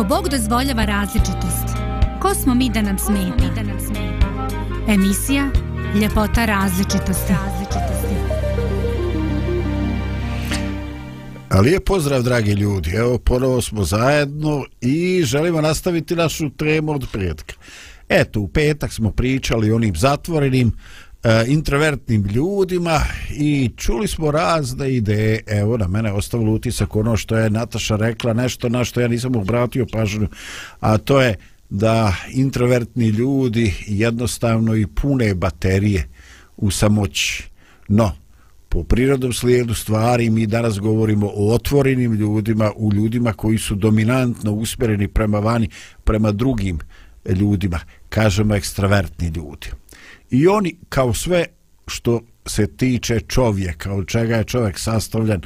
Ako Bog dozvoljava različitost, ko smo mi da nam smeta? Emisija Ljepota različitosti. Lijep pozdrav, dragi ljudi. Evo, ponovo smo zajedno i želimo nastaviti našu tremu od prijetka. Eto, u petak smo pričali o onim zatvorenim, e, introvertnim ljudima i čuli smo razne ideje. Evo, na mene ostavilo utisak ono što je Nataša rekla, nešto na što ja nisam obratio pažnju, a to je da introvertni ljudi jednostavno i pune baterije u samoći. No, po prirodnom slijedu stvari mi danas govorimo o otvorenim ljudima, u ljudima koji su dominantno usmjereni prema vani, prema drugim ljudima, kažemo ekstravertni ljudi. I oni, kao sve što se tiče čovjeka, od čega je čovjek sastavljen,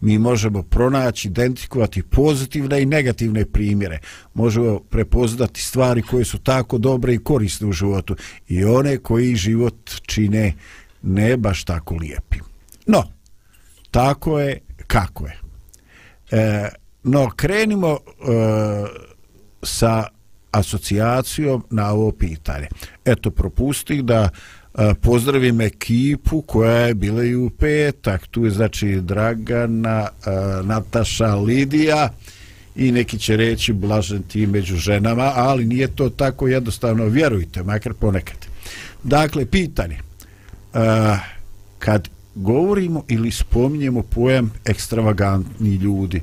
mi možemo pronaći, identifikovati pozitivne i negativne primjere. Možemo prepoznati stvari koje su tako dobre i korisne u životu i one koji život čine ne baš tako lijepim. No, tako je kako je. E, no, krenimo e, sa asocijacijom na ovo pitanje. Eto, propustih da pozdravim ekipu koja je bila i u petak. Tu je znači Dragana, Nataša, Lidija i neki će reći blažen ti među ženama, ali nije to tako jednostavno, vjerujte, makar ponekad. Dakle, pitanje. Kad govorimo ili spominjemo pojem ekstravagantni ljudi,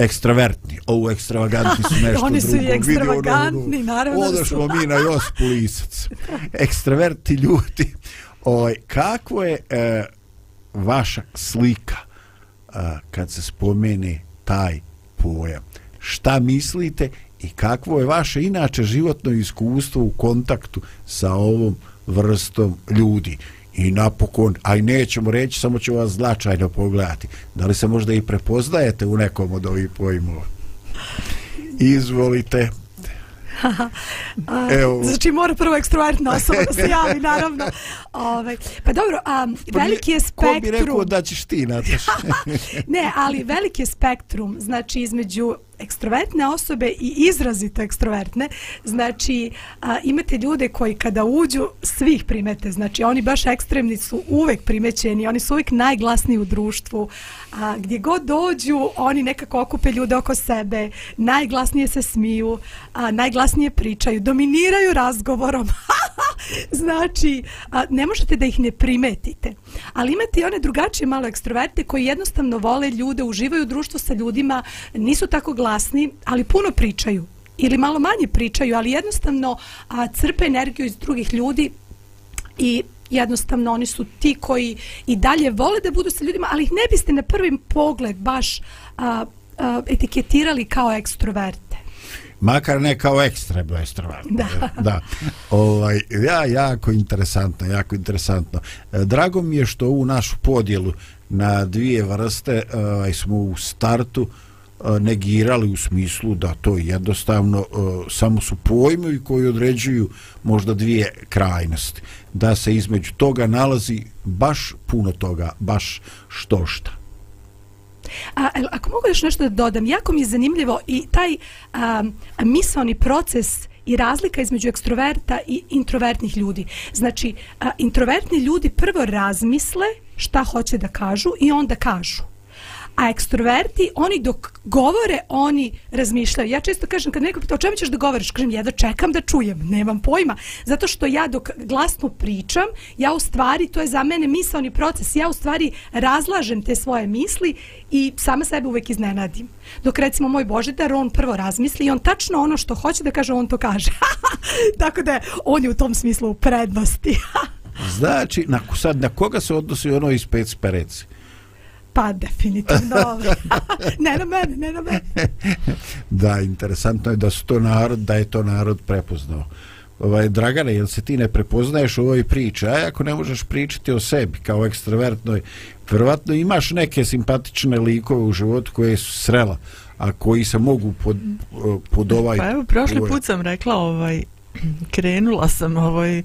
ekstravertni, ovo ekstravagantni su nešto Oni su drugo. i ekstravagantni, Vidio, naravno da su. mi na Josipu Lisac. Ekstravertni ljudi. Oj, kako je e, vaša slika e, kad se spomene taj pojam? Šta mislite i kakvo je vaše inače životno iskustvo u kontaktu sa ovom vrstom ljudi? I napokon, aj nećemo reći, samo ću vas značajno pogledati. Da li se možda i prepoznajete u nekom od ovih pojmova? Izvolite. Evo. Znači mora prvo ekstrovertna osoba da se javi, naravno. Ove, pa dobro, a, veliki je spektrum... Ko bi rekao da ćeš ti, Nataš? ne, ali veliki je spektrum, znači između ekstrovertne osobe i izrazito ekstrovertne. Znači, a, imate ljude koji kada uđu, svih primete. Znači, oni baš ekstremni su uvek primećeni, oni su uvek najglasniji u društvu. A, gdje god dođu, oni nekako okupe ljude oko sebe, najglasnije se smiju, a, najglasnije pričaju, dominiraju razgovorom. znači, a, ne možete da ih ne primetite. Ali imate i one drugačije malo ekstroverte koji jednostavno vole ljude, uživaju u društvu sa ljudima, nisu tako glasni ali puno pričaju ili malo manje pričaju, ali jednostavno a, crpe energiju iz drugih ljudi i jednostavno oni su ti koji i dalje vole da budu sa ljudima, ali ih ne biste na prvi pogled baš a, a, etiketirali kao ekstroverte. Makar ne kao ekstremno ekstrovert. Da. da. Ovaj, ja, jako interesantno, jako interesantno. E, drago mi je što u našu podjelu na dvije vrste ovaj, smo u startu uh, negirali u smislu da to jednostavno samo su pojmovi koji određuju možda dvije krajnosti. Da se između toga nalazi baš puno toga, baš što šta. A, ako mogu još nešto da dodam, jako mi je zanimljivo i taj a, misloni proces i razlika između ekstroverta i introvertnih ljudi. Znači, a, introvertni ljudi prvo razmisle šta hoće da kažu i onda kažu a ekstroverti, oni dok govore, oni razmišljaju. Ja često kažem, kad neko pita o čemu ćeš da govoriš, kažem, ja da čekam da čujem, nemam pojma. Zato što ja dok glasno pričam, ja u stvari, to je za mene misalni proces, ja u stvari razlažem te svoje misli i sama sebe uvek iznenadim. Dok recimo moj Božidar, on prvo razmisli i on tačno ono što hoće da kaže, on to kaže. Tako da on je u tom smislu u prednosti. znači, na, sad, na koga se odnosi ono iz pet spereci? Pa definitivno. ne na mene, ne na mene. da, interesantno je da su to narod, da je to narod prepoznao. Ovaj, Dragane, jel se ti ne prepoznaješ u ovoj priči? A ako ne možeš pričati o sebi kao ekstravertnoj, vjerovatno imaš neke simpatične likove u životu koje su srela, a koji se mogu pod, pod ovaj... Pa evo, prošli put sam rekla, ovaj, krenula sam ovaj,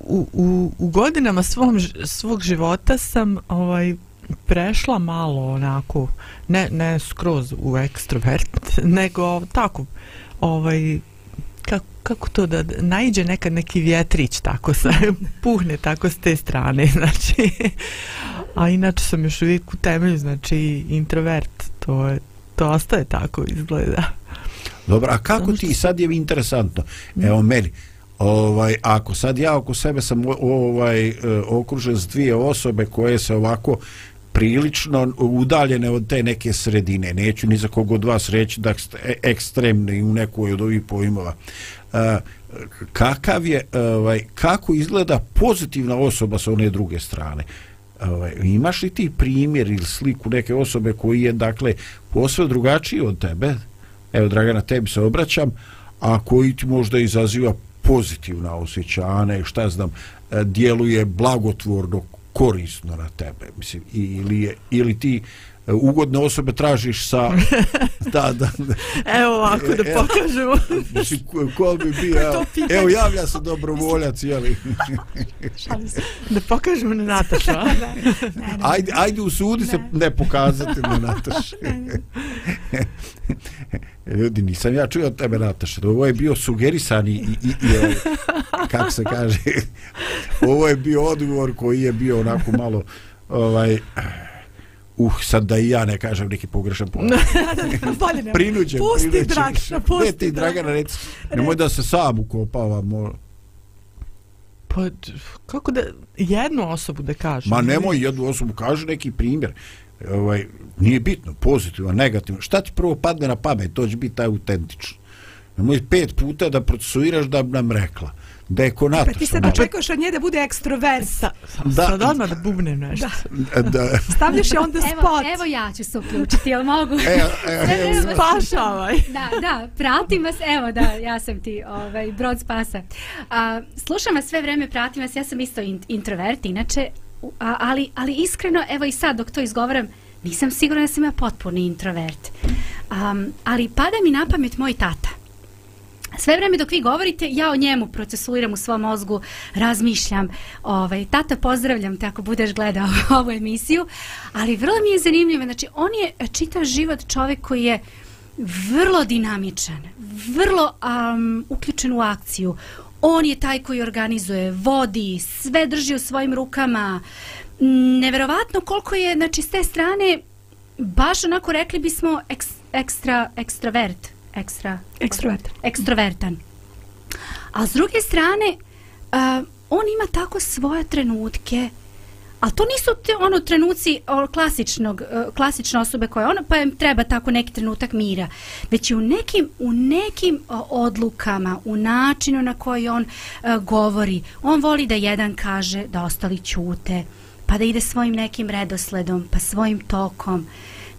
u, u, u godinama svom, svog života sam ovaj prešla malo onako ne, ne skroz u ekstrovert nego tako ovaj kako, kako to da naiđe nekad neki vjetrić tako se puhne tako s te strane znači a inače sam još uvijek u temelju znači introvert to je to ostaje tako izgleda. Dobro a kako ti sad je interesantno? Evo meni ovaj ako sad ja oko sebe sam ovaj e, okružen s dvije osobe koje se ovako prilično udaljene od te neke sredine neću ni za kog od vas reći da ste e, ekstremni u nekoj od ovih pojmova. E, kakav je ovaj kako izgleda pozitivna osoba sa one druge strane? Ovaj imaš li ti primjer ili sliku neke osobe koji je dakle posve drugačiji od tebe? Evo Dragana tebi se obraćam a koji ti možda izaziva pozitivna osjećanja i šta znam, e, djeluje blagotvorno, korisno na tebe. Mislim, ili, je, ili ti ugodne osobe tražiš sa... da, da, da. Evo ovako da e, pokažemo. Mislim, ko, ko bi bio? Evo, evo javlja se dobrovoljac, jeli? da pokažemo na Natašu, a? ajde, ajde u sudi se ne pokazati na Natašu. Ljudi, nisam ja čuo od tebe, Nataša. Ovo je bio sugerisan i, i, i, i ovaj, kako se kaže, ovo je bio odgovor koji je bio onako malo, ovaj, uh, sad da i ja ne kažem neki pogrešan pogled. prinuđen, pusti prinuđen. Dragana, pusti ne, ti, Dragana, reci, nemoj da se sam ukopava, mora. Pa, kako da, jednu osobu da kažem? Ma nemoj jednu osobu, kaži neki primjer ovaj, nije bitno, pozitivno, negativno. Šta ti prvo padne na pamet, to će biti autentično. Nemoj pet puta da procesuiraš da bi nam rekla da je konataš. Pa ti se da čekaš od nje da bude ekstrovert. Sa, da, sad odmah da bubnem nešto. Da. da. Stavljaš je onda spot. Evo, evo ja ću se uključiti, jel mogu? E, e, evo, spašavaj. Da, da, pratim vas, evo da, ja sam ti ovaj, brod spasa. A, slušam vas sve vreme, pratim vas, ja sam isto introvert, inače, a, ali, ali iskreno, evo i sad dok to izgovaram, nisam sigurna da sam ja potpuni introvert. Um, ali pada mi na pamet moj tata. Sve vreme dok vi govorite, ja o njemu procesuiram u svom mozgu, razmišljam. Ovaj, tata, pozdravljam te ako budeš gledao ovu emisiju. Ali vrlo mi je zanimljivo. Znači, on je čitav život čovjek koji je vrlo dinamičan, vrlo um, uključen u akciju on je taj koji organizuje, vodi, sve drži u svojim rukama. Neverovatno koliko je, znači, s te strane, baš onako rekli bismo eks, ekstra, ekstravert. Ekstra, ekstrovertan. Ekstrovertan. A s druge strane, uh, on ima tako svoje trenutke, A to nisu te, ono trenuci o, klasičnog, uh, klasične osobe koje ono, pa im treba tako neki trenutak mira. Već u nekim, u nekim uh, odlukama, u načinu na koji on uh, govori, on voli da jedan kaže da ostali ćute, pa da ide svojim nekim redosledom, pa svojim tokom.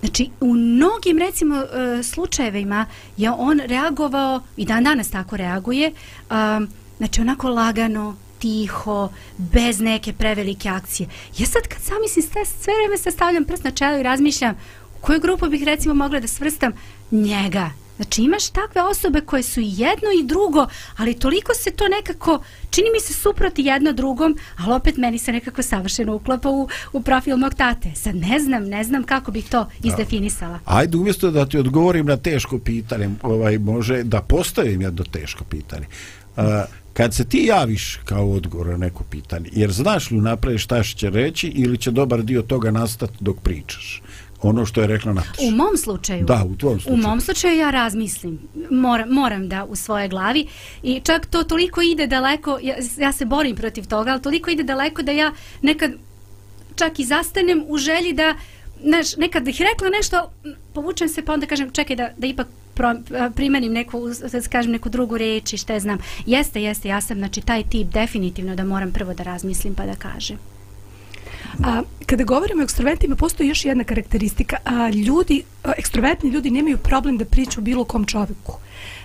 Znači, u mnogim, recimo, e, slučajevima je on reagovao, i dan danas tako reaguje, um, znači, onako lagano, tiho, bez neke prevelike akcije. Ja sad kad sam mislim, sve, sve vreme se stavljam prst na čelo i razmišljam u koju grupu bih recimo mogla da svrstam njega. Znači imaš takve osobe koje su jedno i drugo, ali toliko se to nekako, čini mi se suproti jedno drugom, ali opet meni se nekako savršeno uklapa u, u profil mog tate. Sad ne znam, ne znam kako bih to izdefinisala. Ajde, umjesto da ti odgovorim na teško pitanje, ovaj, može da postavim jedno teško pitanje. Uh, kad se ti javiš kao odgovor na neko pitanje, jer znaš li napred šta će reći ili će dobar dio toga nastati dok pričaš? Ono što je rekla Nataša. U mom slučaju. Da, u tvojom slučaju. U mom slučaju ja razmislim. Moram, moram da u svoje glavi. I čak to toliko ide daleko, ja, ja se borim protiv toga, ali toliko ide daleko da ja nekad čak i zastanem u želji da znaš, nekad bih rekla nešto, povučem se pa onda kažem čekaj da, da ipak pro, primenim neku, kažem neku drugu reč i šta znam. Jeste, jeste, ja sam znači taj tip definitivno da moram prvo da razmislim pa da kažem. A, kada govorimo o ekstrovertima, postoji još jedna karakteristika. A, ljudi, ekstrovertni ljudi nemaju problem da priču bilo kom čovjeku.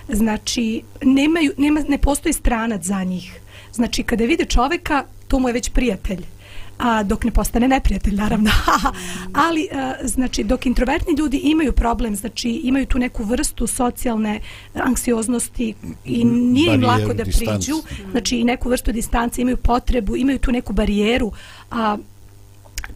Znači, nemaju, nema, ne postoji stranac za njih. Znači, kada vide čovjeka, to mu je već prijatelj a dok ne postane neprijatelj naravno ali a, znači dok introvertni ljudi imaju problem znači imaju tu neku vrstu socijalne anksioznosti i nije im lako da priđu znači i neku vrstu distance imaju potrebu imaju tu neku barijeru a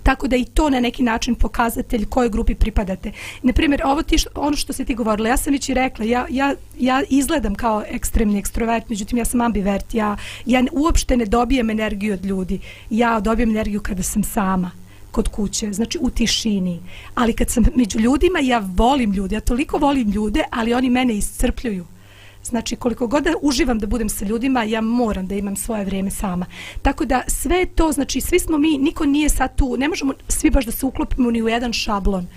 tako da i to na neki način pokazatelj kojoj grupi pripadate. Na primjer, ovo ti što, ono što se ti govorila, ja sam već i rekla, ja, ja, ja izgledam kao ekstremni ekstrovert, međutim ja sam ambivert, ja, ja uopšte ne dobijem energiju od ljudi, ja dobijem energiju kada sam sama kod kuće, znači u tišini. Ali kad sam među ljudima, ja volim ljude, ja toliko volim ljude, ali oni mene iscrpljuju. Znači, koliko god da uživam da budem sa ljudima, ja moram da imam svoje vrijeme sama. Tako da sve to, znači, svi smo mi, niko nije sad tu, ne možemo svi baš da se uklopimo ni u jedan šablon,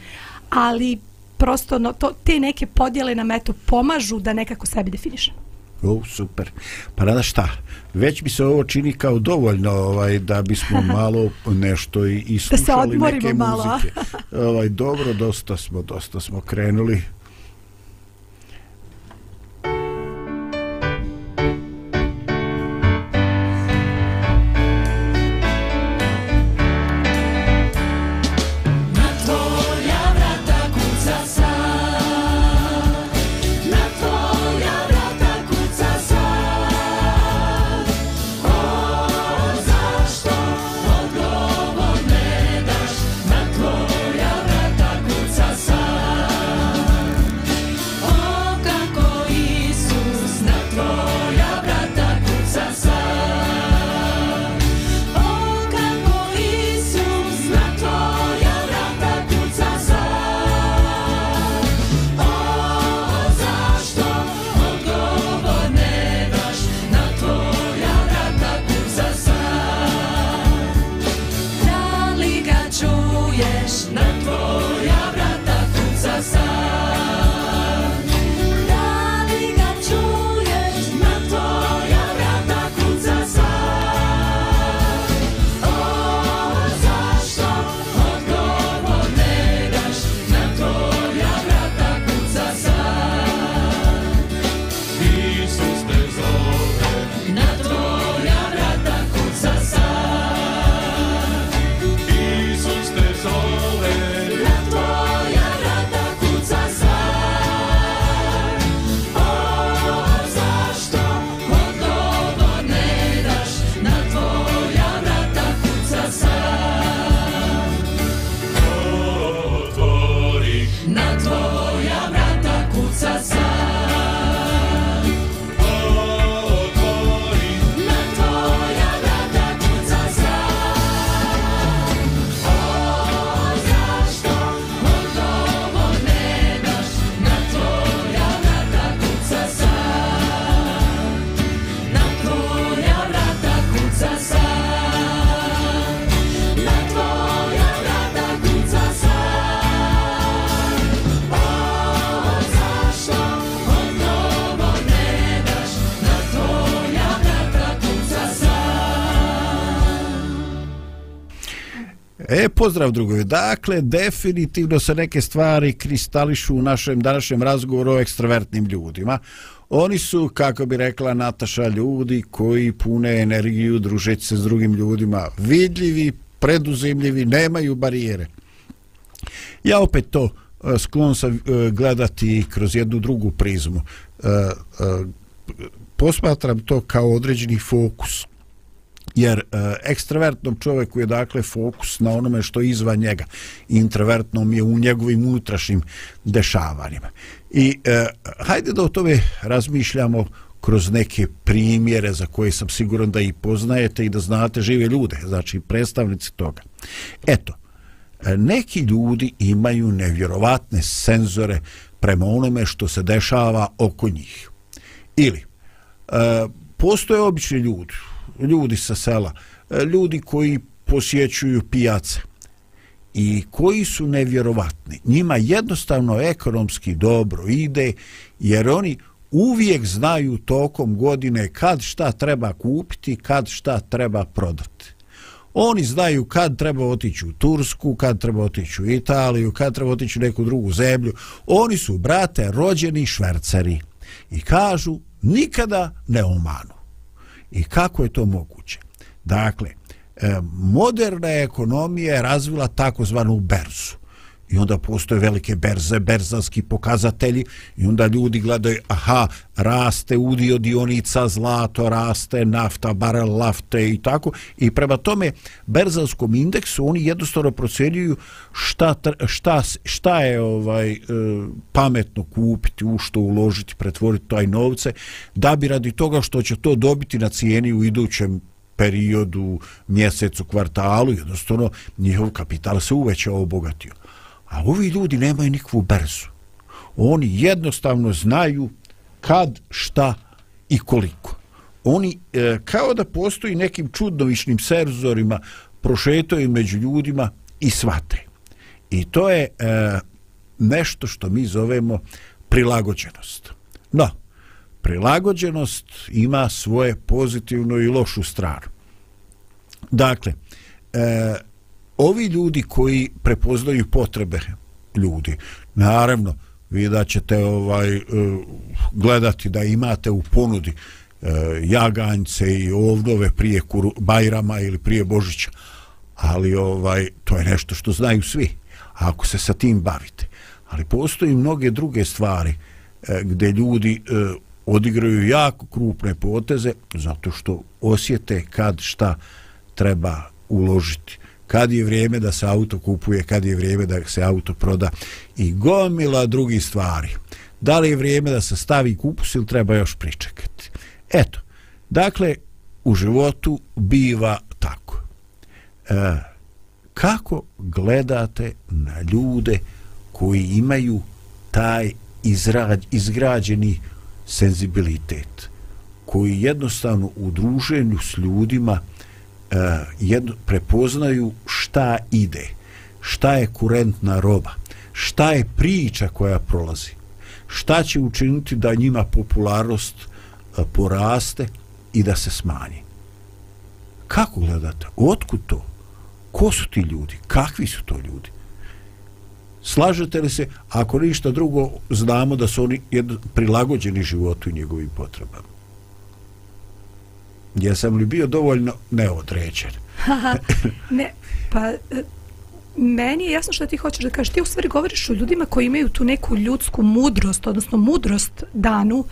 ali prosto no, to, te neke podjele nam eto pomažu da nekako sebi definišemo. O, super. Pa rada šta? Već bi se ovo čini kao dovoljno ovaj, da bismo malo nešto i, i slušali neke malo. muzike. ovaj, dobro, dosta smo, dosta smo krenuli. E, pozdrav drugovi. Dakle, definitivno se neke stvari kristališu u našem današnjem razgovoru o ekstravertnim ljudima. Oni su, kako bi rekla Nataša, ljudi koji pune energiju družeći se s drugim ljudima. Vidljivi, preduzimljivi, nemaju barijere. Ja opet to e, sklon sam e, gledati kroz jednu drugu prizmu. E, posmatram to kao određeni fokus jer e, ekstravertnom čovjeku je dakle fokus na onome što je izvan njega introvertnom je u njegovim unutrašnjim dešavanjima i e, hajde da o tome razmišljamo kroz neke primjere za koje sam siguran da i poznajete i da znate žive ljude, znači predstavnici toga. Eto, e, neki ljudi imaju nevjerovatne senzore prema onome što se dešava oko njih. Ili, e, postoje obični ljudi, ljudi sa sela, e, ljudi koji posjećuju pijace i koji su nevjerovatni. Njima jednostavno ekonomski dobro ide jer oni uvijek znaju tokom godine kad šta treba kupiti, kad šta treba prodati. Oni znaju kad treba otići u Tursku, kad treba otići u Italiju, kad treba otići u neku drugu zemlju. Oni su, brate, rođeni šverceri. I kažu, nikada ne omanu. I kako je to moguće? Dakle, e, moderna ekonomija je razvila takozvanu berzu i onda postoje velike berze, berzanski pokazatelji i onda ljudi gledaju, aha, raste udio dionica, zlato raste, nafta, barel lafte i tako i prema tome berzanskom indeksu oni jednostavno procjenjuju šta, šta, šta je ovaj e, pametno kupiti, u što uložiti, pretvoriti taj novce, da bi radi toga što će to dobiti na cijeni u idućem periodu, mjesecu, kvartalu, jednostavno njihov kapital se uvećao obogatio. A ovi ljudi nemaju nikakvu brzu. Oni jednostavno znaju kad, šta i koliko. Oni e, kao da postoji nekim čudnovišnim serzorima prošetaju među ljudima i svate. I to je e, nešto što mi zovemo prilagođenost. No, prilagođenost ima svoje pozitivnu i lošu stranu. Dakle, e, ovi ljudi koji prepoznaju potrebe ljudi, naravno, vi da ćete ovaj, eh, gledati da imate u ponudi eh, jaganjce i ovdove prije kuru, Bajrama ili prije Božića, ali ovaj to je nešto što znaju svi, ako se sa tim bavite. Ali postoji mnoge druge stvari eh, gdje ljudi odigraju jako krupne poteze zato što osjete kad šta treba uložiti kad je vrijeme da se auto kupuje, kad je vrijeme da se auto proda i gomila drugi stvari. Da li je vrijeme da se stavi kupus ili treba još pričekati? Eto, dakle, u životu biva tako. E, kako gledate na ljude koji imaju taj izrađ, izgrađeni senzibilitet, koji jednostavno u druženju s ljudima e, jedno, prepoznaju šta ide, šta je kurentna roba, šta je priča koja prolazi, šta će učiniti da njima popularnost e, poraste i da se smanji. Kako gledate? Otkud to? Ko su ti ljudi? Kakvi su to ljudi? Slažete li se, ako ništa drugo, znamo da su oni prilagođeni životu i njegovim potrebama? Jesam li bio dovoljno neodređen? Ne, pa e, meni je jasno što ti hoćeš da kažeš. Ti u stvari govoriš o ljudima koji imaju tu neku ljudsku mudrost, odnosno mudrost danu,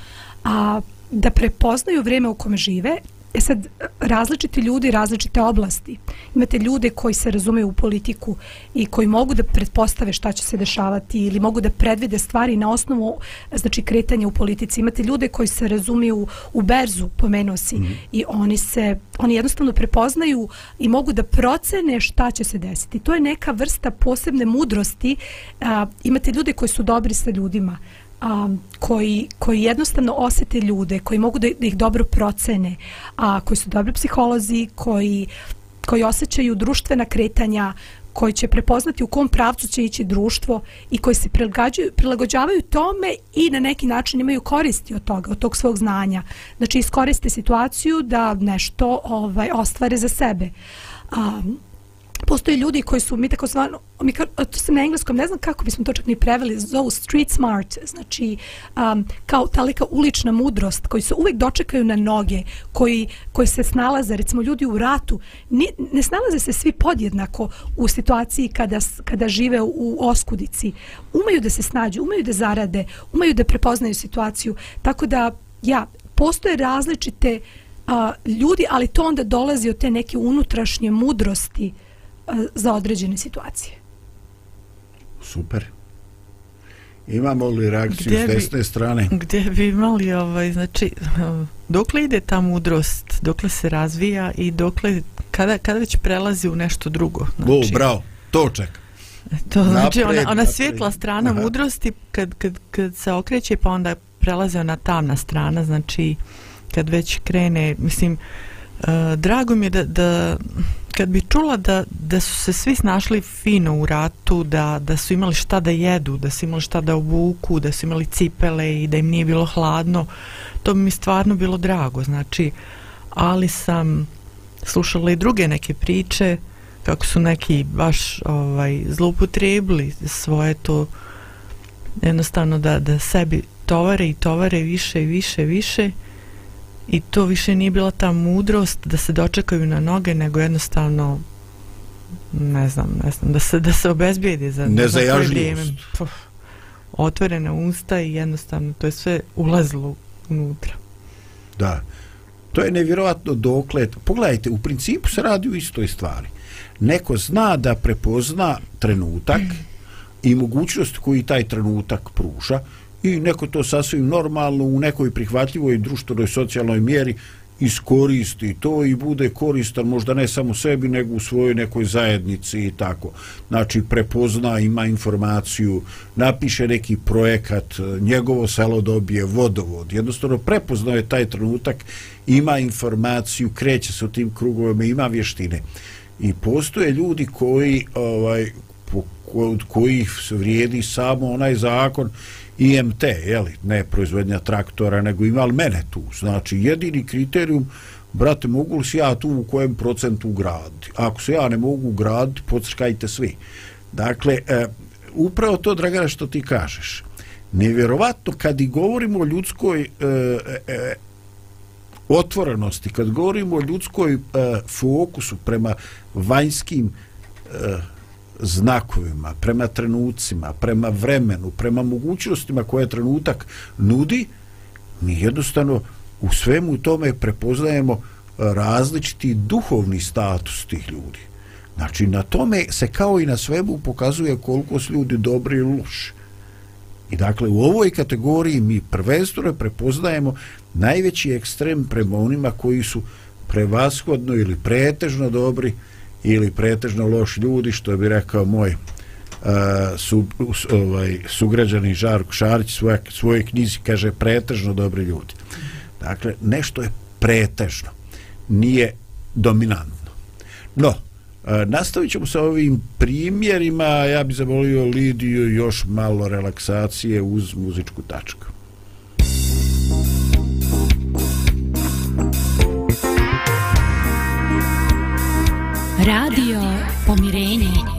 a da prepoznaju vrijeme u kome žive E sad, različiti ljudi, različite oblasti. Imate ljude koji se razumeju u politiku i koji mogu da pretpostave šta će se dešavati ili mogu da predvide stvari na osnovu znači, kretanja u politici. Imate ljude koji se razumiju u berzu, pomenuo si, mm -hmm. i oni se oni jednostavno prepoznaju i mogu da procene šta će se desiti. To je neka vrsta posebne mudrosti. A, imate ljude koji su dobri sa ljudima a, koji, koji jednostavno osete ljude, koji mogu da, da ih dobro procene, a koji su dobri psiholozi, koji, koji osjećaju društvena kretanja, koji će prepoznati u kom pravcu će ići društvo i koji se prilagođavaju tome i na neki način imaju koristi od toga, od tog svog znanja. Znači iskoriste situaciju da nešto ovaj ostvare za sebe. Um, postoje ljudi koji su mi tako zvano mi ka, to se na engleskom ne znam kako bismo to čak ni preveli zovu street smart znači um, kao talika ulična mudrost koji se uvek dočekaju na noge koji, koji se snalaze recimo ljudi u ratu. Ne, ne snalaze se svi podjednako u situaciji kada, kada žive u oskudici. Umeju da se snađu umeju da zarade umeju da prepoznaju situaciju. Tako da ja postoje različite a, ljudi ali to onda dolazi od te neke unutrašnje mudrosti za određene situacije. Super. Imamo li reakciju gdje s desne bi, strane? Gdje bi imali, ovaj, znači, dokle ide ta mudrost, dokle se razvija i dokle, kada, kada već prelazi u nešto drugo? Znači, o, bravo, to ček. To znači, napred, ona, ona svjetla strana Aha. mudrosti, kad, kad, kad se okreće, pa onda prelaze ona tamna strana, znači, kad već krene, mislim, uh, Eh, drago mi je da, da kad bi čula da, da su se svi snašli fino u ratu, da, da su imali šta da jedu, da su imali šta da obuku, da su imali cipele i da im nije bilo hladno, to bi mi stvarno bilo drago. Znači, ali sam slušala i druge neke priče kako su neki baš ovaj zloupotrebili svoje to jednostavno da, da sebi tovare i tovare više i više i više i to više nije bila ta mudrost da se dočekaju na noge nego jednostavno ne znam, ne znam da se, da se obezbijedi za, ne za koje vrijeme Puh, otvorene usta i jednostavno to je sve ulazilo unutra Da. To je nevjerovatno dokle. Pogledajte, u principu se radi u istoj stvari. Neko zna da prepozna trenutak i mogućnost koji taj trenutak pruža i neko to sasvim normalno u nekoj prihvatljivoj društvenoj socijalnoj mjeri iskoristi to i bude koristan možda ne samo sebi nego u svojoj nekoj zajednici i tako. Znači prepozna, ima informaciju, napiše neki projekat, njegovo selo dobije vodovod. Jednostavno prepoznao je taj trenutak, ima informaciju, kreće se u tim krugovima, ima vještine. I postoje ljudi koji ovaj od kojih vrijedi samo onaj zakon IMT, jeli, ne proizvodnja traktora, nego ima li mene tu. Znači, jedini kriterijum, brate, mogu li se ja tu u kojem procentu ugraditi? Ako se ja ne mogu ugraditi, pocrkajte svi. Dakle, e, upravo to, Dragana, što ti kažeš. Nevjerovatno, kad i govorimo o ljudskoj e, e, e, otvorenosti, kad govorimo o ljudskoj e, fokusu prema vanjskim e, znakovima, prema trenucima, prema vremenu, prema mogućnostima koje trenutak nudi, mi jednostavno u svemu tome prepoznajemo e, različiti duhovni status tih ljudi. Znači, na tome se kao i na svemu pokazuje koliko su ljudi dobri ili loši. I dakle, u ovoj kategoriji mi prvenstveno prepoznajemo najveći ekstrem prema onima koji su prevashodno ili pretežno dobri, ili pretežno loš ljudi, što bi rekao moj uh, su, ovaj, sugrađani Žarko Šarić svoje, svoje knjizi kaže pretežno dobri ljudi. Dakle, nešto je pretežno, nije dominantno. No, uh, nastavit ćemo sa ovim primjerima, ja bih zavolio Lidiju još malo relaksacije uz muzičku tačku. Radio Pomirenje.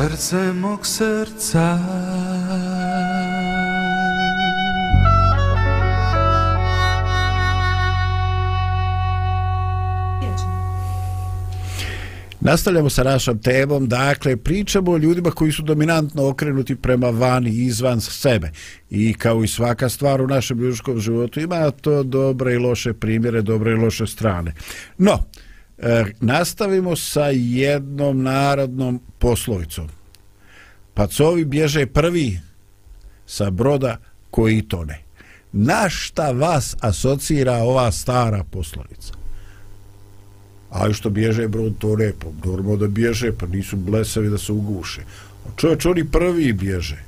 Srce mog srca Nastavljamo sa našom temom, dakle, pričamo o ljudima koji su dominantno okrenuti prema vani, izvan sebe. I kao i svaka stvar u našem ljudskom životu ima to dobre i loše primjere, dobre i loše strane. No, e, nastavimo sa jednom narodnom poslovicom. Pacovi bježe prvi sa broda koji tone. Na šta vas asocira ova stara poslovica? A što bježe brod to ne, pa normalno da bježe, pa nisu blesavi da se uguše. Čovječ, oni prvi bježe.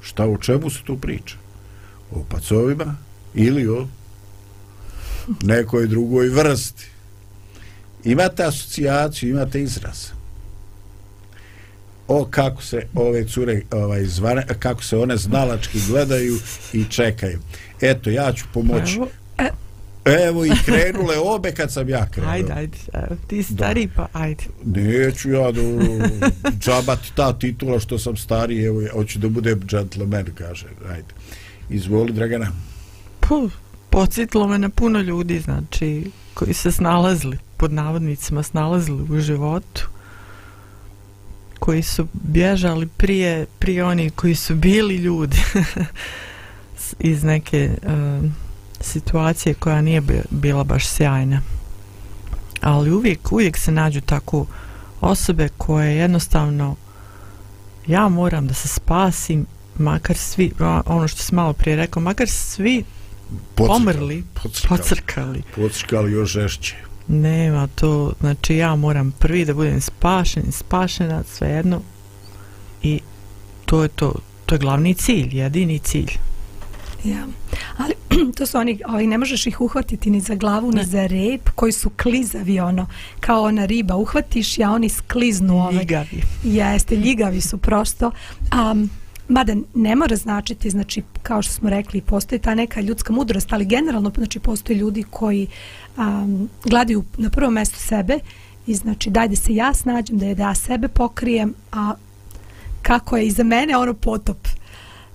Šta, o čemu se tu priča? O pacovima ili o nekoj drugoj vrsti? Imate asocijaciju, imate izraz. O kako se ove cure ovaj, zvane, kako se one znalački gledaju i čekaju. Eto, ja ću pomoći. Evo, Evo i krenule obe kad sam ja krenuo. ajde, ajde, evo, ti stari pa ajde. Neću ja da džabati ta titula što sam stari, evo, ja hoću da budem džentlmen, kaže, ajde. Izvoli, Dragana. Puh, podsjetilo me na puno ljudi, znači, koji se snalazili, pod navodnicima snalazili u životu, koji su bježali prije, prije oni koji su bili ljudi iz neke uh, situacije koja nije bila baš sjajna. Ali uvijek, uvijek se nađu tako osobe koje jednostavno ja moram da se spasim makar svi, ono što sam malo prije rekao, makar svi pomrli, Pocrkali. pocrkali. Pocrkali još žešće. Nema to, znači ja moram prvi da budem spašen, spašena, svejedno. I to je to, to je glavni cilj, jedini cilj. Ja. Ali to su oni, ovaj, ne možeš ih uhvatiti ni za glavu, ni Ne. za rep, koji su klizavi, ono, kao ona riba, uhvatiš ja, oni skliznu. Ovaj. Ljigavi. Jeste, ljigavi su prosto. Um, mada ne mora značiti, znači, kao što smo rekli, postoji ta neka ljudska mudrost, ali generalno, znači, postoje ljudi koji um, gledaju na prvo mesto sebe i znači, daj da se ja snađem, da je da ja sebe pokrijem, a kako je i za mene ono potop.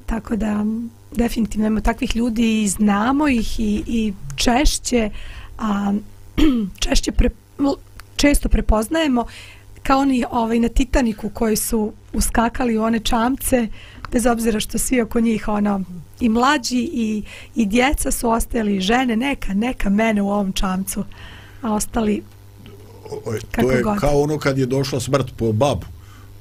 Tako da definitivno imamo takvih ljudi i znamo ih i, i češće a, češće pre, često prepoznajemo kao oni ovaj, na Titaniku koji su uskakali u one čamce bez obzira što svi oko njih ono i mlađi i, i djeca su ostali žene neka neka mene u ovom čamcu a ostali Oj, Kako to je god. kao ono kad je došla smrt po babu.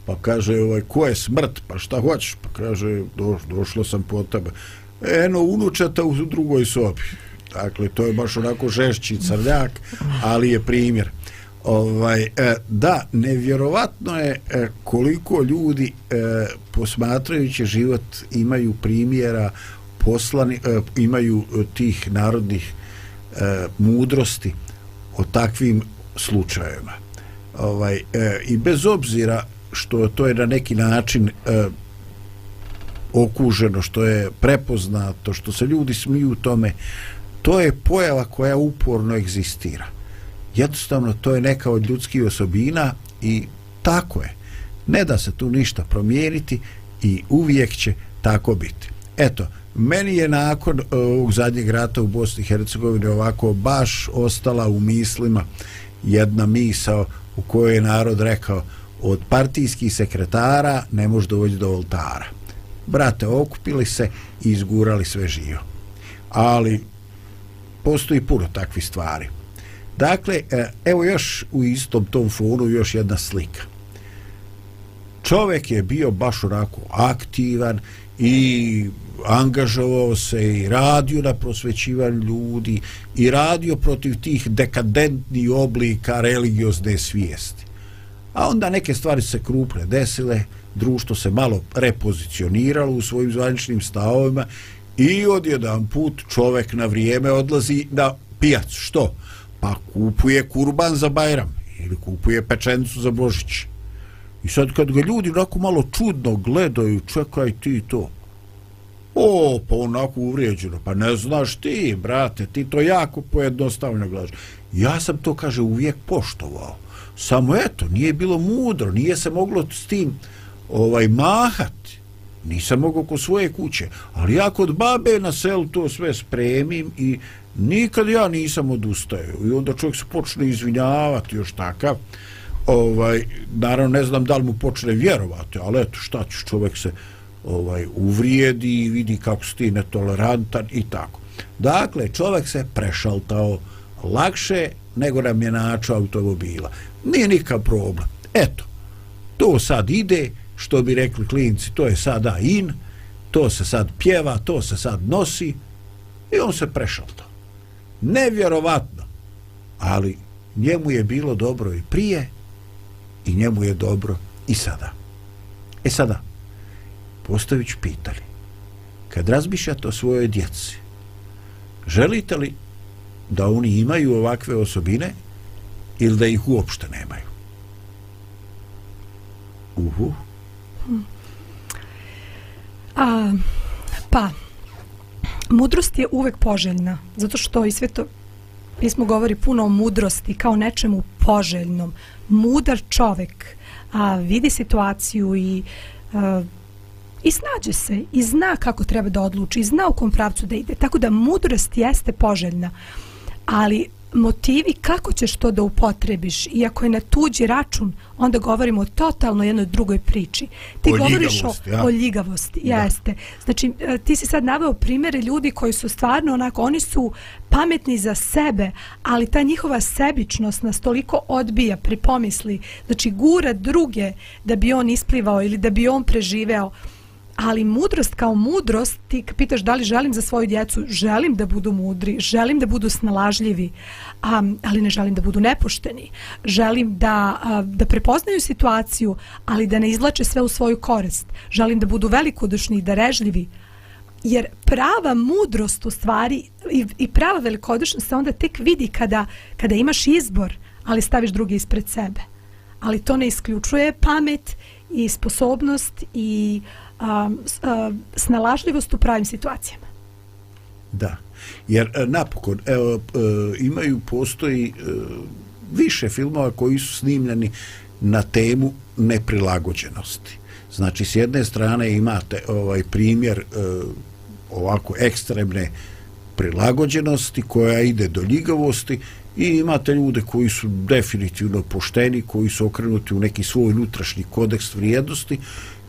Pa kaže, ovaj, ko je smrt? Pa šta hoćeš? Pa kaže, do, došla sam po tebe. Eno, unučeta u drugoj sobi. Dakle, to je baš onako žešći crljak, ali je primjer. Ovaj, e, da, nevjerovatno je e, koliko ljudi e, posmatrajući život imaju primjera poslani, e, imaju tih narodnih e, mudrosti o takvim slučajevima. Ovaj, e, I bez obzira što to je na neki način e, okuženo, što je prepoznato, što se ljudi smiju tome, to je pojava koja uporno egzistira. Jednostavno, to je neka od ljudskih osobina i tako je. Ne da se tu ništa promijeniti i uvijek će tako biti. Eto, meni je nakon e, ovog zadnjeg rata u Bosni i Hercegovini ovako baš ostala u mislima jedna misao u kojoj je narod rekao od partijskih sekretara ne može doći do oltara. Brate, okupili se i izgurali sve živo. Ali postoji puno takvih stvari. Dakle, e, evo još u istom tom fonu još jedna slika. Čovjek je bio baš onako aktivan i angažovao se i radio na prosvećivanju ljudi i radio protiv tih dekadentnih oblika religiozne svijesti. A onda neke stvari se krupne desile, društvo se malo repozicioniralo u svojim zvaničnim stavovima i odjedan put čovek na vrijeme odlazi na pijacu. Što? Pa kupuje kurban za Bajram ili kupuje pečencu za Božić. I sad kad ga ljudi onako malo čudno gledaju, čekaj ti to. O, pa onako uvrijeđeno, pa ne znaš ti, brate, ti to jako pojednostavno gledaš. Ja sam to, kaže, uvijek poštovao. Samo eto, nije bilo mudro, nije se moglo s tim ovaj mahati. Nisam mogao kod svoje kuće, ali ja kod babe na selu to sve spremim i nikad ja nisam odustajao. I onda čovjek se počne izvinjavati još takav. Ovaj, naravno ne znam da li mu počne vjerovati, ali eto šta će čovjek se ovaj uvrijedi i vidi kako si ti netolerantan i tako. Dakle, čovjek se prešaltao lakše nego nam je naču automobila. Nije nikakav problem. Eto, to sad ide, što bi rekli klinci, to je sada in, to se sad pjeva, to se sad nosi i on se prešao to. Nevjerovatno, ali njemu je bilo dobro i prije i njemu je dobro i sada. E sada, Postović pitali. Kad razmišljate o svojoj djeci, želite li da oni imaju ovakve osobine ili da ih uopšte nemaju? Uhu. A, pa, mudrost je uvek poželjna, zato što i sve to pismo govori puno o mudrosti kao nečemu poželjnom. Mudar čovek a, vidi situaciju i a, i snađe se i zna kako treba da odluči i zna u kom pravcu da ide. Tako da mudrost jeste poželjna, ali motivi kako ćeš to da upotrebiš i ako je na tuđi račun, onda govorimo o totalno jednoj drugoj priči. Ti O govoriš o, ja. o ljigavosti, Da. jeste. Znači, e, ti si sad naveo primere ljudi koji su stvarno onako, oni su pametni za sebe, ali ta njihova sebičnost nas toliko odbija pri pomisli, znači gura druge da bi on isplivao ili da bi on preživeo, ali mudrost kao mudrost, ti pitaš da li želim za svoju djecu, želim da budu mudri, želim da budu snalažljivi, a, ali ne želim da budu nepošteni. Želim da, uh, da prepoznaju situaciju, ali da ne izlače sve u svoju korist. Želim da budu velikodušni i darežljivi, jer prava mudrost u stvari i, i prava velikodušnost se onda tek vidi kada, kada imaš izbor, ali staviš drugi ispred sebe. Ali to ne isključuje pamet i sposobnost i a, a, snalažljivost u pravim situacijama. Da. Jer e, napokon, evo, e, imaju, postoji e, više filmova koji su snimljeni na temu neprilagođenosti. Znači, s jedne strane imate ovaj primjer ovako ekstremne prilagođenosti koja ide do ljigavosti i imate ljude koji su definitivno pošteni, koji su okrenuti u neki svoj unutrašnji kodeks vrijednosti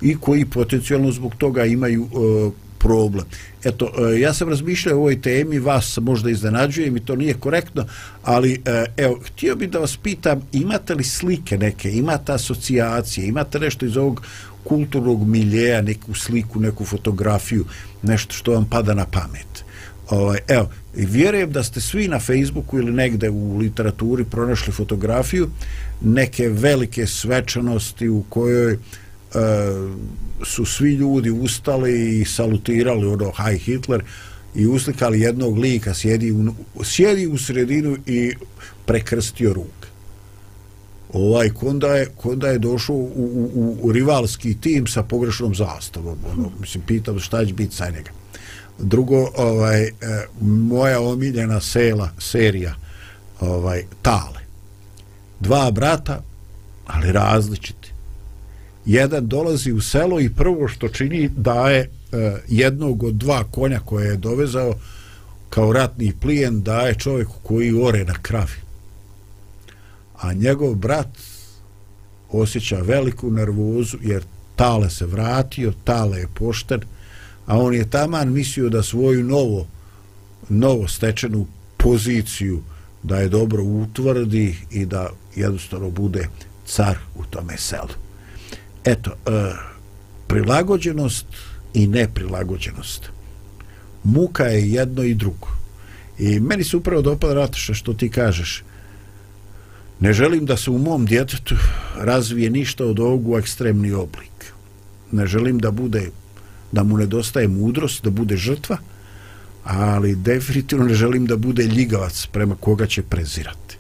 i koji potencijalno zbog toga imaju e, problem. Eto, e, ja sam razmišljao o ovoj temi, vas možda iznenađujem i to nije korektno, ali e, evo, htio bih da vas pitam, imate li slike neke, imate asocijacije, imate nešto iz ovog kulturnog miljeja, neku sliku, neku fotografiju, nešto što vam pada na pamet? Ovaj, evo, i vjerujem da ste svi na Facebooku ili negde u literaturi pronašli fotografiju neke velike svečanosti u kojoj e, su svi ljudi ustali i salutirali ono Haj Hitler i uslikali jednog lika sjedi u, sjedi u sredinu i prekrstio ruke. Ovaj konda je, konda je došao u, u, u, u rivalski tim sa pogrešnom zastavom ono, mislim pitam šta će biti sa njega drugo ovaj e, moja omiljena sela serija ovaj Tale. Dva brata ali različiti. Jedan dolazi u selo i prvo što čini daje e, jednog od dva konja koje je dovezao kao ratni plijen daje čovjeku koji ore na kravi. A njegov brat osjeća veliku nervozu jer Tale se vratio, Tale je pošten, a on je taman mislio da svoju novo novo stečenu poziciju da je dobro utvrdi i da jednostavno bude car u tome selu. Eto, e, prilagođenost i neprilagođenost. Muka je jedno i drugo. I meni se upravo dopada Rataša što ti kažeš. Ne želim da se u mom djetetu razvije ništa od ovog u ekstremni oblik. Ne želim da bude da mu nedostaje mudrost, da bude žrtva, ali definitivno ne želim da bude ljigavac prema koga će prezirati.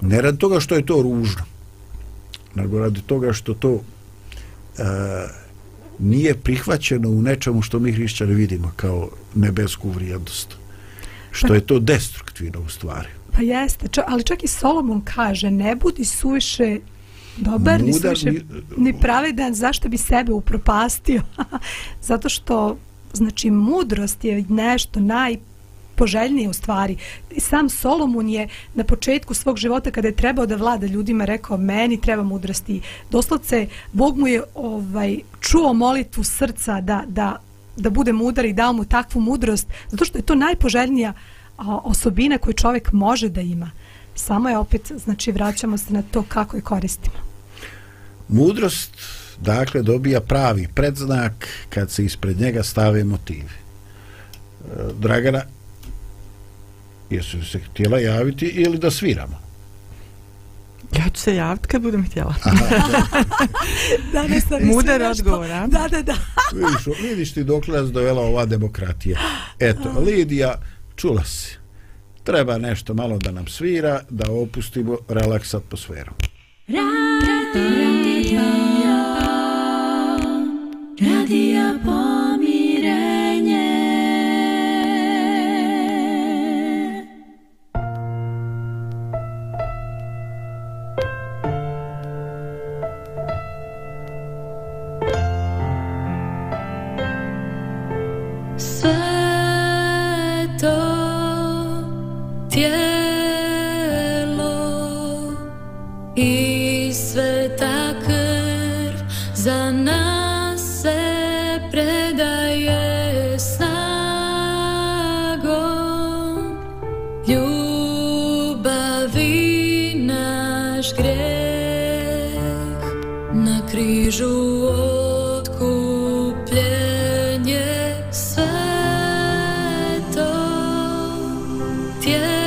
Ne radi toga što je to ružno, nego radi toga što to e, nije prihvaćeno u nečemu što mi hrišćani vidimo kao nebesku vrijednost. Što je to destruktivno u stvari. Pa jeste, ali čak i Solomon kaže ne budi suviše dobar, ni Mudar, ni- ni pravedan, zašto bi sebe upropastio? Zato što, znači, mudrost je nešto najpoželjnije u stvari. I sam Solomon je na početku svog života kada je trebao da vlada ljudima rekao meni treba mudrosti. Doslovce Bog mu je ovaj čuo molitvu srca da, da, da bude mudar i dao mu takvu mudrost zato što je to najpoželjnija a, osobina koju čovjek može da ima. Samo je opet, znači vraćamo se na to kako je koristimo. Mudrost, dakle, dobija pravi predznak kad se ispred njega stave motivi. E, Dragana, jesu se htjela javiti ili da sviramo? Ja ću se javiti kad budem htjela. Danas sam Mudar odgovor? Da, da, da. Vidiš, vidiš ti dokle nas dovela ova demokratija. Eto, Lidija, čula si. Treba nešto malo da nam svira, da opustimo relaks atmosferu. Radio, radio pomirenje. Križu otkupljenje sveto tijelo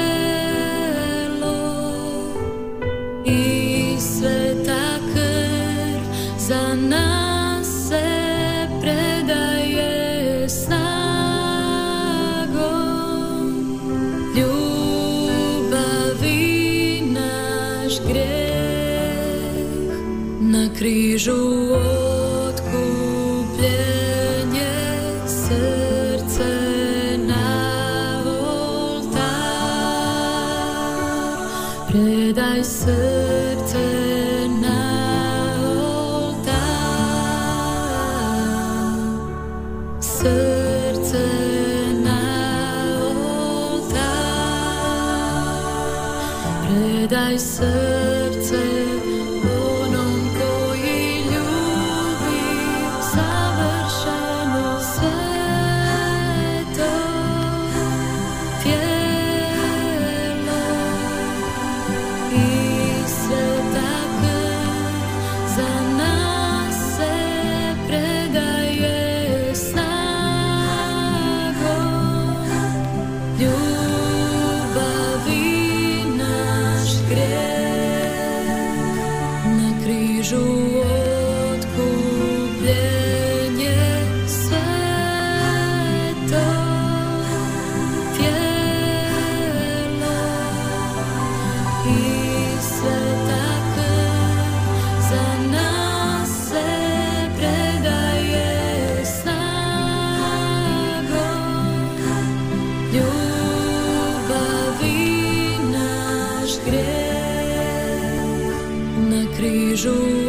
križu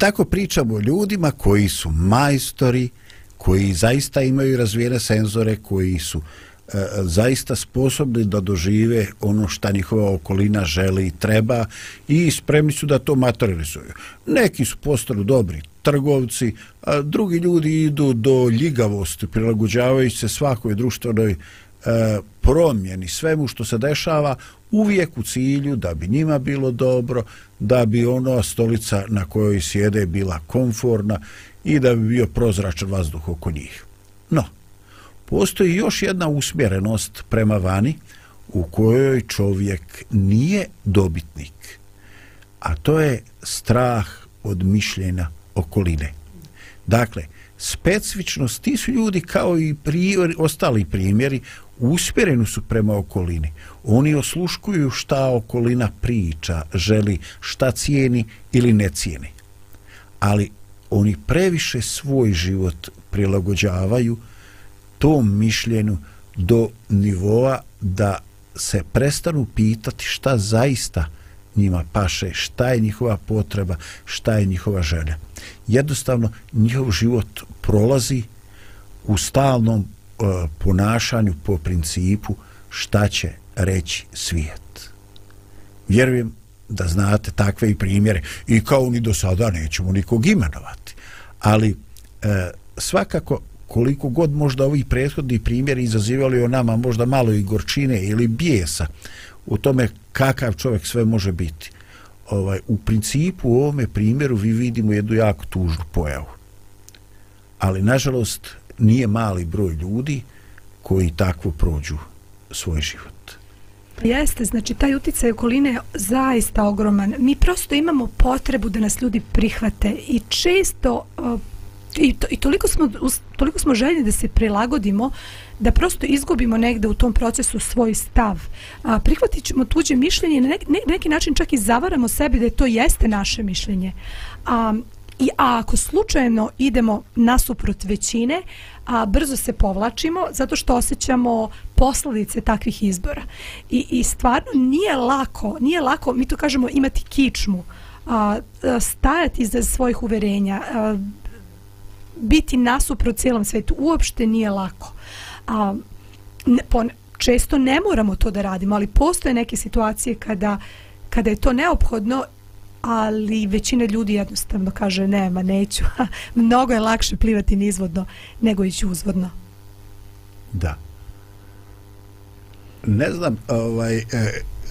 tako pričamo o ljudima koji su majstori, koji zaista imaju razvijene senzore, koji su e, zaista sposobni da dožive ono šta njihova okolina želi i treba i spremni su da to materializuju. Neki su postali dobri trgovci, a drugi ljudi idu do ljigavosti, prilagođavajući se svakoj društvenoj e, promjeni, svemu što se dešava, uvijek u cilju da bi njima bilo dobro, da bi ono stolica na kojoj sjede bila konforna i da bi bio prozračan vazduh oko njih. No, postoji još jedna usmjerenost prema vani u kojoj čovjek nije dobitnik, a to je strah od mišljenja okoline. Dakle, specifičnost, ti su ljudi kao i pri, ostali primjeri, usmjereni su prema okolini. Oni osluškuju šta okolina priča, želi, šta cijeni ili ne cijeni. Ali oni previše svoj život prilagođavaju tom mišljenju do nivoa da se prestanu pitati šta zaista njima paše, šta je njihova potreba, šta je njihova želja. Jednostavno, njihov život prolazi u stalnom Eh, ponašanju po principu šta će reći svijet. Vjerujem da znate takve i primjere i kao ni do sada nećemo nikog imenovati. Ali e, svakako koliko god možda ovi prethodni primjeri izazivali o nama možda malo i gorčine ili bijesa u tome kakav čovjek sve može biti. Ovaj, u principu u ovome primjeru vi vidimo jednu jako tužnu pojavu. Ali nažalost nije mali broj ljudi koji takvo prođu svoj život. Jeste, znači taj uticaj okoline je zaista ogroman. Mi prosto imamo potrebu da nas ljudi prihvate i često uh, i, to, i toliko smo toliko smo željni da se prilagodimo da prosto izgubimo negde u tom procesu svoj stav. A, prihvatit ćemo tuđe mišljenje i na neki, ne, neki način čak i zavaramo sebi da je to jeste naše mišljenje. A, I a ako slučajno idemo nasuprot većine, a brzo se povlačimo zato što osjećamo posledice takvih izbora. I, i stvarno nije lako, nije lako, mi to kažemo imati kičmu, a, a, stajati iza svojih uverenja, a, biti nasuprot cijelom svetu uopšte nije lako. A, ne, pon, često ne moramo to da radimo, ali postoje neke situacije kada, kada je to neophodno ali većina ljudi jednostavno kaže nema, neću. Mnogo je lakše plivati nizvodno nego ići uzvodno. Da. Ne znam, ovaj, e,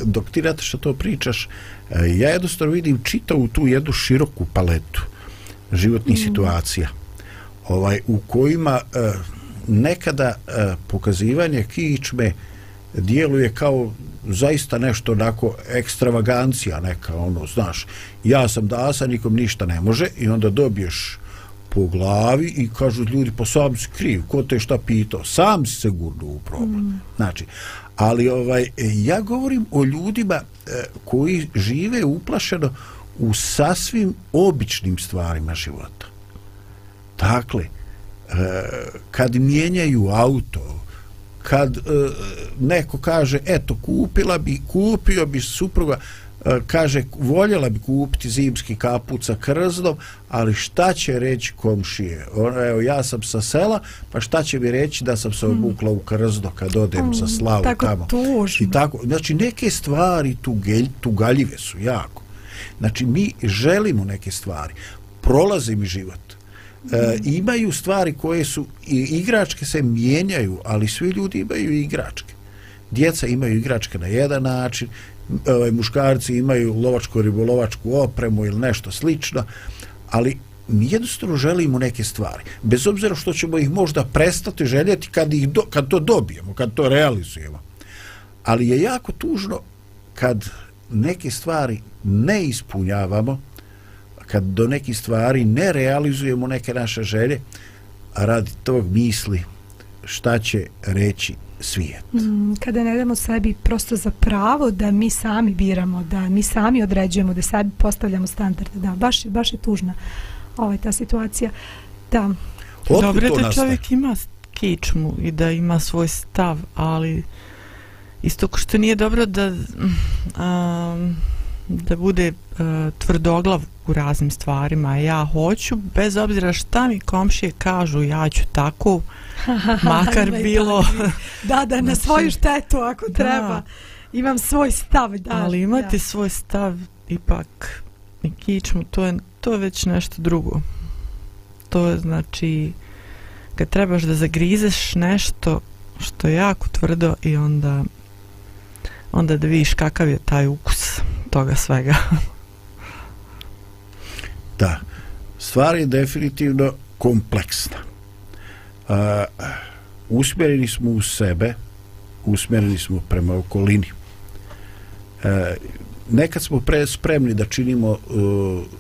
dok ti rata što to pričaš, e, ja jednostavno vidim čitavu tu jednu široku paletu životnih mm. situacija ovaj, u kojima e, nekada pokazivanje kičme djeluje kao zaista nešto onako ekstravagancija neka ono znaš. Ja sam dasa nikom ništa ne može i onda dobiješ po glavi i kažu ljudi pa sam si kriv ko te šta pitao? Sam si se gurnu u problem mm. znači ali ovaj ja govorim o ljudima e, koji žive uplašeno u sasvim običnim stvarima života. Dakle e, kad mijenjaju auto kad e, neko kaže eto kupila bi kupio bi supruga e, kaže voljela bi kupiti zimski kaput sa krzdom ali šta će reći komšije? Ono, evo ja sam sa sela pa šta će mi reći da sam se hmm. obukla u krzdo kad odem mm, za slavu tako tamo? tužno. i tako znači neke stvari tu gelj, tu galjive su jako. Znači mi želimo neke stvari. Prolazi mi život e, imaju stvari koje su i igračke se mijenjaju ali svi ljudi imaju igračke. Djeca imaju igračke na jedan način ovaj, muškarci imaju lovačko ribolovačku opremu ili nešto slično ali mi jednostavno želimo neke stvari. Bez obzira što ćemo ih možda prestati željeti kad, ih do, kad to dobijemo kad to realizujemo. Ali je jako tužno kad neke stvari ne ispunjavamo kad do nekih stvari ne realizujemo neke naše želje, a radi tog misli šta će reći svijet. Mm, kada ne damo sebi prosto za pravo da mi sami biramo, da mi sami određujemo, da sebi postavljamo standarde, da, baš, baš je tužna ovaj, ta situacija. Da. Otkud Dobro to da nastaje? čovjek ima kičmu i da ima svoj stav, ali isto ko što nije dobro da um, da bude uh, tvrdoglav u raznim stvarima. Ja hoću, bez obzira šta mi komšije kažu, ja ću tako, makar bilo... Da, da, na Znači, svoju štetu ako da. treba. Imam svoj stav, da. ali imati da. svoj stav ipak i kičmu, to je, to je već nešto drugo. To je znači kad trebaš da zagrizeš nešto što je jako tvrdo i onda onda da vidiš kakav je taj ukus toga svega. Da. Stvar je definitivno kompleksna. Uh, usmjereni smo u sebe, usmjereni smo prema okolini. Uh, nekad smo pre spremni da činimo uh,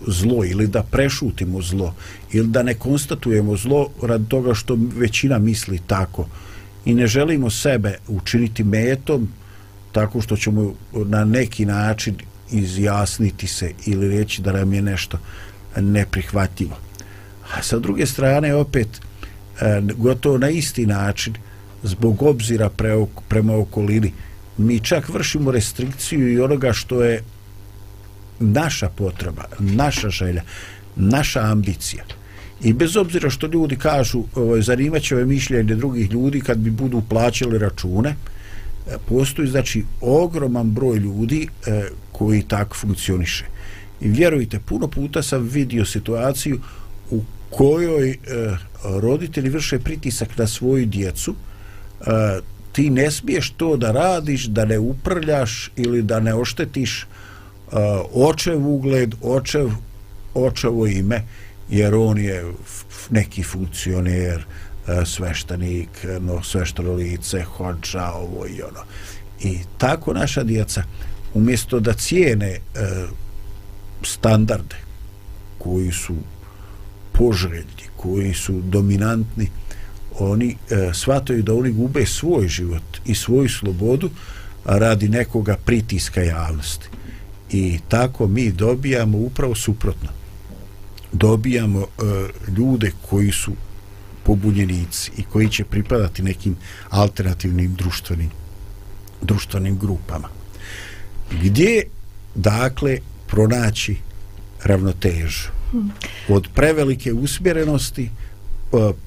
zlo ili da prešutimo zlo ili da ne konstatujemo zlo rad toga što većina misli tako i ne želimo sebe učiniti metom tako što ćemo na neki način izjasniti se ili reći da nam je nešto neprihvatljivo. A sa druge strane opet e, gotovo na isti način zbog obzira pre, prema okolini mi čak vršimo restrikciju i onoga što je naša potreba, naša želja, naša ambicija. I bez obzira što ljudi kažu ovaj, zanimat će ove mišljenje drugih ljudi kad bi budu plaćali račune, e, postoji znači ogroman broj ljudi e, koji tako funkcioniše. I vjerujte, puno puta sam vidio situaciju u kojoj e, roditelji vrše pritisak na svoju djecu, e, ti ne smiješ to da radiš, da ne uprljaš ili da ne oštetiš e, očev ugled, očev, očevo ime, jer on je f- neki funkcioner, e, sveštenik, no, svešteno lice, hođa, ovo i ono. I tako naša djeca, umjesto da cijene e, standarde koji su poželjni, koji su dominantni, oni e, shvataju da oni gube svoj život i svoju slobodu radi nekoga pritiska javnosti. I tako mi dobijamo upravo suprotno. Dobijamo e, ljude koji su pobunjenici i koji će pripadati nekim alternativnim društvenim društvenim grupama. Gdje dakle pronaći ravnotežu. Od prevelike usmjerenosti e,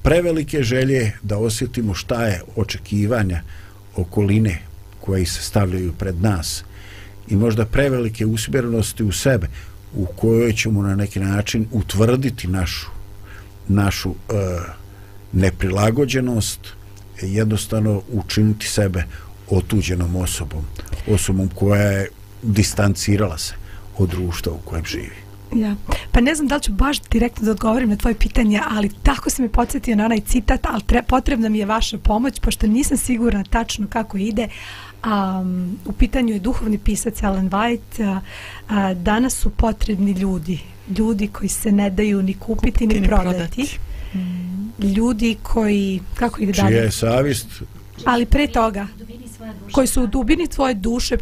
prevelike želje da osjetimo šta je očekivanja okoline koji se stavljaju pred nas i možda prevelike usmjerenosti u sebe u kojoj ćemo na neki način utvrditi našu našu e, neprilagođenost jednostavno učiniti sebe otuđenom osobom osobom koja je distancirala se od društva u kojem živi Ja. Pa ne znam da li ću baš direktno da odgovorim na tvoje pitanje, ali tako se mi podsjetio na onaj citat, ali tre, potrebna mi je vaša pomoć, pošto nisam sigurna tačno kako ide. Um, u pitanju je duhovni pisac Ellen White. A, a, danas su potrebni ljudi. Ljudi koji se ne daju ni kupiti ni, Ni prodati. prodati. Ljudi koji, kako ide čija dalje? je savjest Ali pre toga, koji su u dubini tvoje duše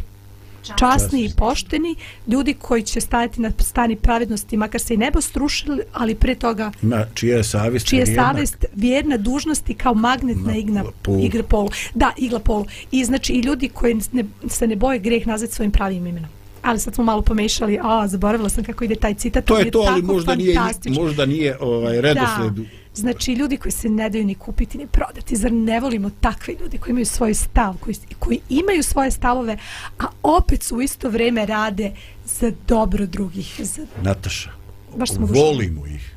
časni i pošteni, ljudi koji će stajati na stani pravednosti, makar se i nebo strušili, ali pre toga ima čija je savjest čija je vjerna. savest vjerna dužnosti kao magnetna Na igna, polu. igra polu. Da, igla polu. I znači i ljudi koji ne, se ne boje greh nazvati svojim pravim imenom. Ali sad smo malo pomešali, a zaboravila sam kako ide taj citat. to je to ali možda nije možda nije ovaj redosled Da. Znači, ljudi koji se ne daju ni kupiti ni prodati. Zar ne volimo takve ljudi koji imaju svoj stav, koji, koji imaju svoje stavove, a opet su u isto vrijeme rade za dobro drugih. Za, Nataša baš smo volimo ih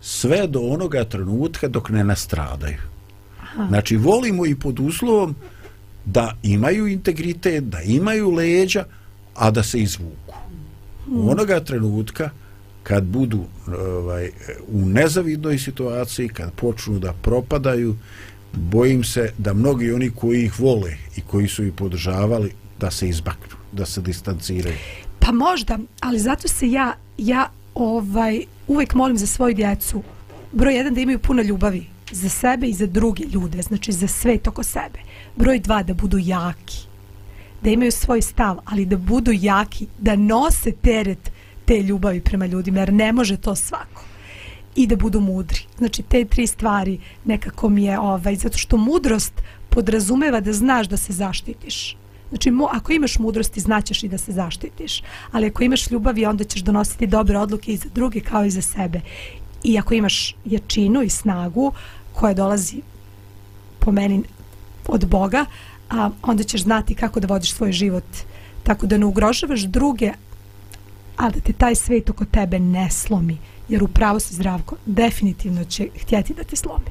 sve do onoga trenutka dok ne nastradaju znači volimo i pod uslovom da imaju integritet da imaju leđa a da se izvuku u onoga trenutka kad budu ovaj, u nezavidnoj situaciji kad počnu da propadaju bojim se da mnogi oni koji ih vole i koji su ih podržavali da se izbaknu da se distanciraju Pa možda, ali zato se ja, ja ovaj, uvek molim za svoju djecu, broj jedan da imaju puno ljubavi za sebe i za druge ljude, znači za svet oko sebe. Broj dva da budu jaki, da imaju svoj stav, ali da budu jaki, da nose teret te ljubavi prema ljudima, jer ne može to svako i da budu mudri. Znači te tri stvari nekako mi je ovaj zato što mudrost podrazumeva da znaš da se zaštitiš. Znači mo, ako imaš mudrosti znaćeš i da se zaštitiš, ali ako imaš ljubavi onda ćeš donositi dobre odluke i za druge kao i za sebe. I ako imaš jačinu i snagu koja dolazi po meni od Boga, a onda ćeš znati kako da vodiš svoj život tako da ne ugrožavaš druge, ali da te taj svet oko tebe ne slomi, jer upravo se zdravko definitivno će htjeti da te slomi.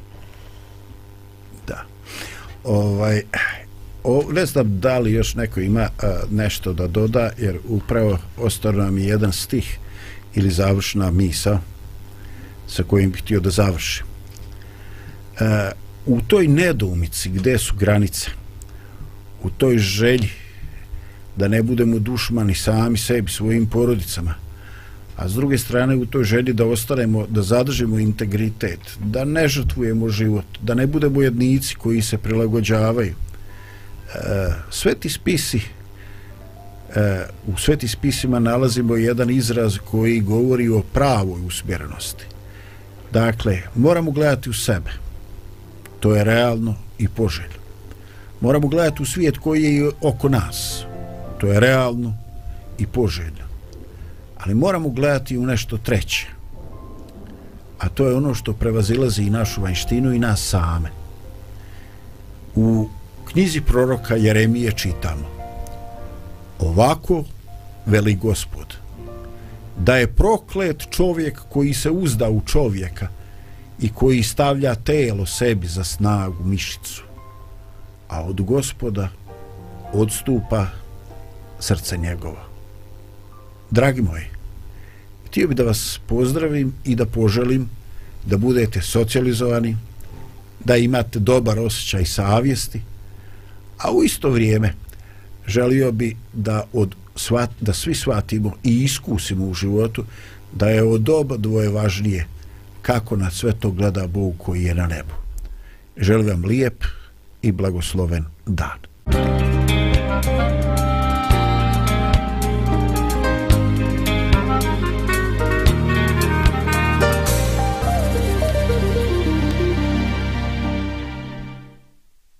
Da. Ovaj, o, ne znam da li još neko ima a, nešto da doda, jer upravo ostao nam je jedan stih ili završna misa sa kojim bih htio da završim. E, u toj nedoumici gde su granice, u toj želji da ne budemo dušmani sami sebi, svojim porodicama, a s druge strane u toj želji da ostanemo, da zadržimo integritet, da ne žrtvujemo život, da ne budemo jednici koji se prilagođavaju. E, sveti spisi e, u sveti spisima nalazimo jedan izraz koji govori o pravoj usmjerenosti. Dakle, moramo gledati u sebe. To je realno i poželjno. Moramo gledati u svijet koji je oko nas što je realno i poželjno ali moramo gledati u nešto treće. A to je ono što prevazilazi i našu vanjštinu i nas same. U knjizi proroka Jeremije čitamo Ovako veli gospod da je proklet čovjek koji se uzda u čovjeka i koji stavlja telo sebi za snagu mišicu a od gospoda odstupa srce njegova dragi moji htio bi da vas pozdravim i da poželim da budete socijalizovani, da imate dobar osjećaj savjesti, a u isto vrijeme želio bi da od svat, da svi shvatimo i iskusimo u životu da je od oba dvoje važnije kako na sve to gleda Bog koji je na nebu. Želim vam lijep i blagosloven dan.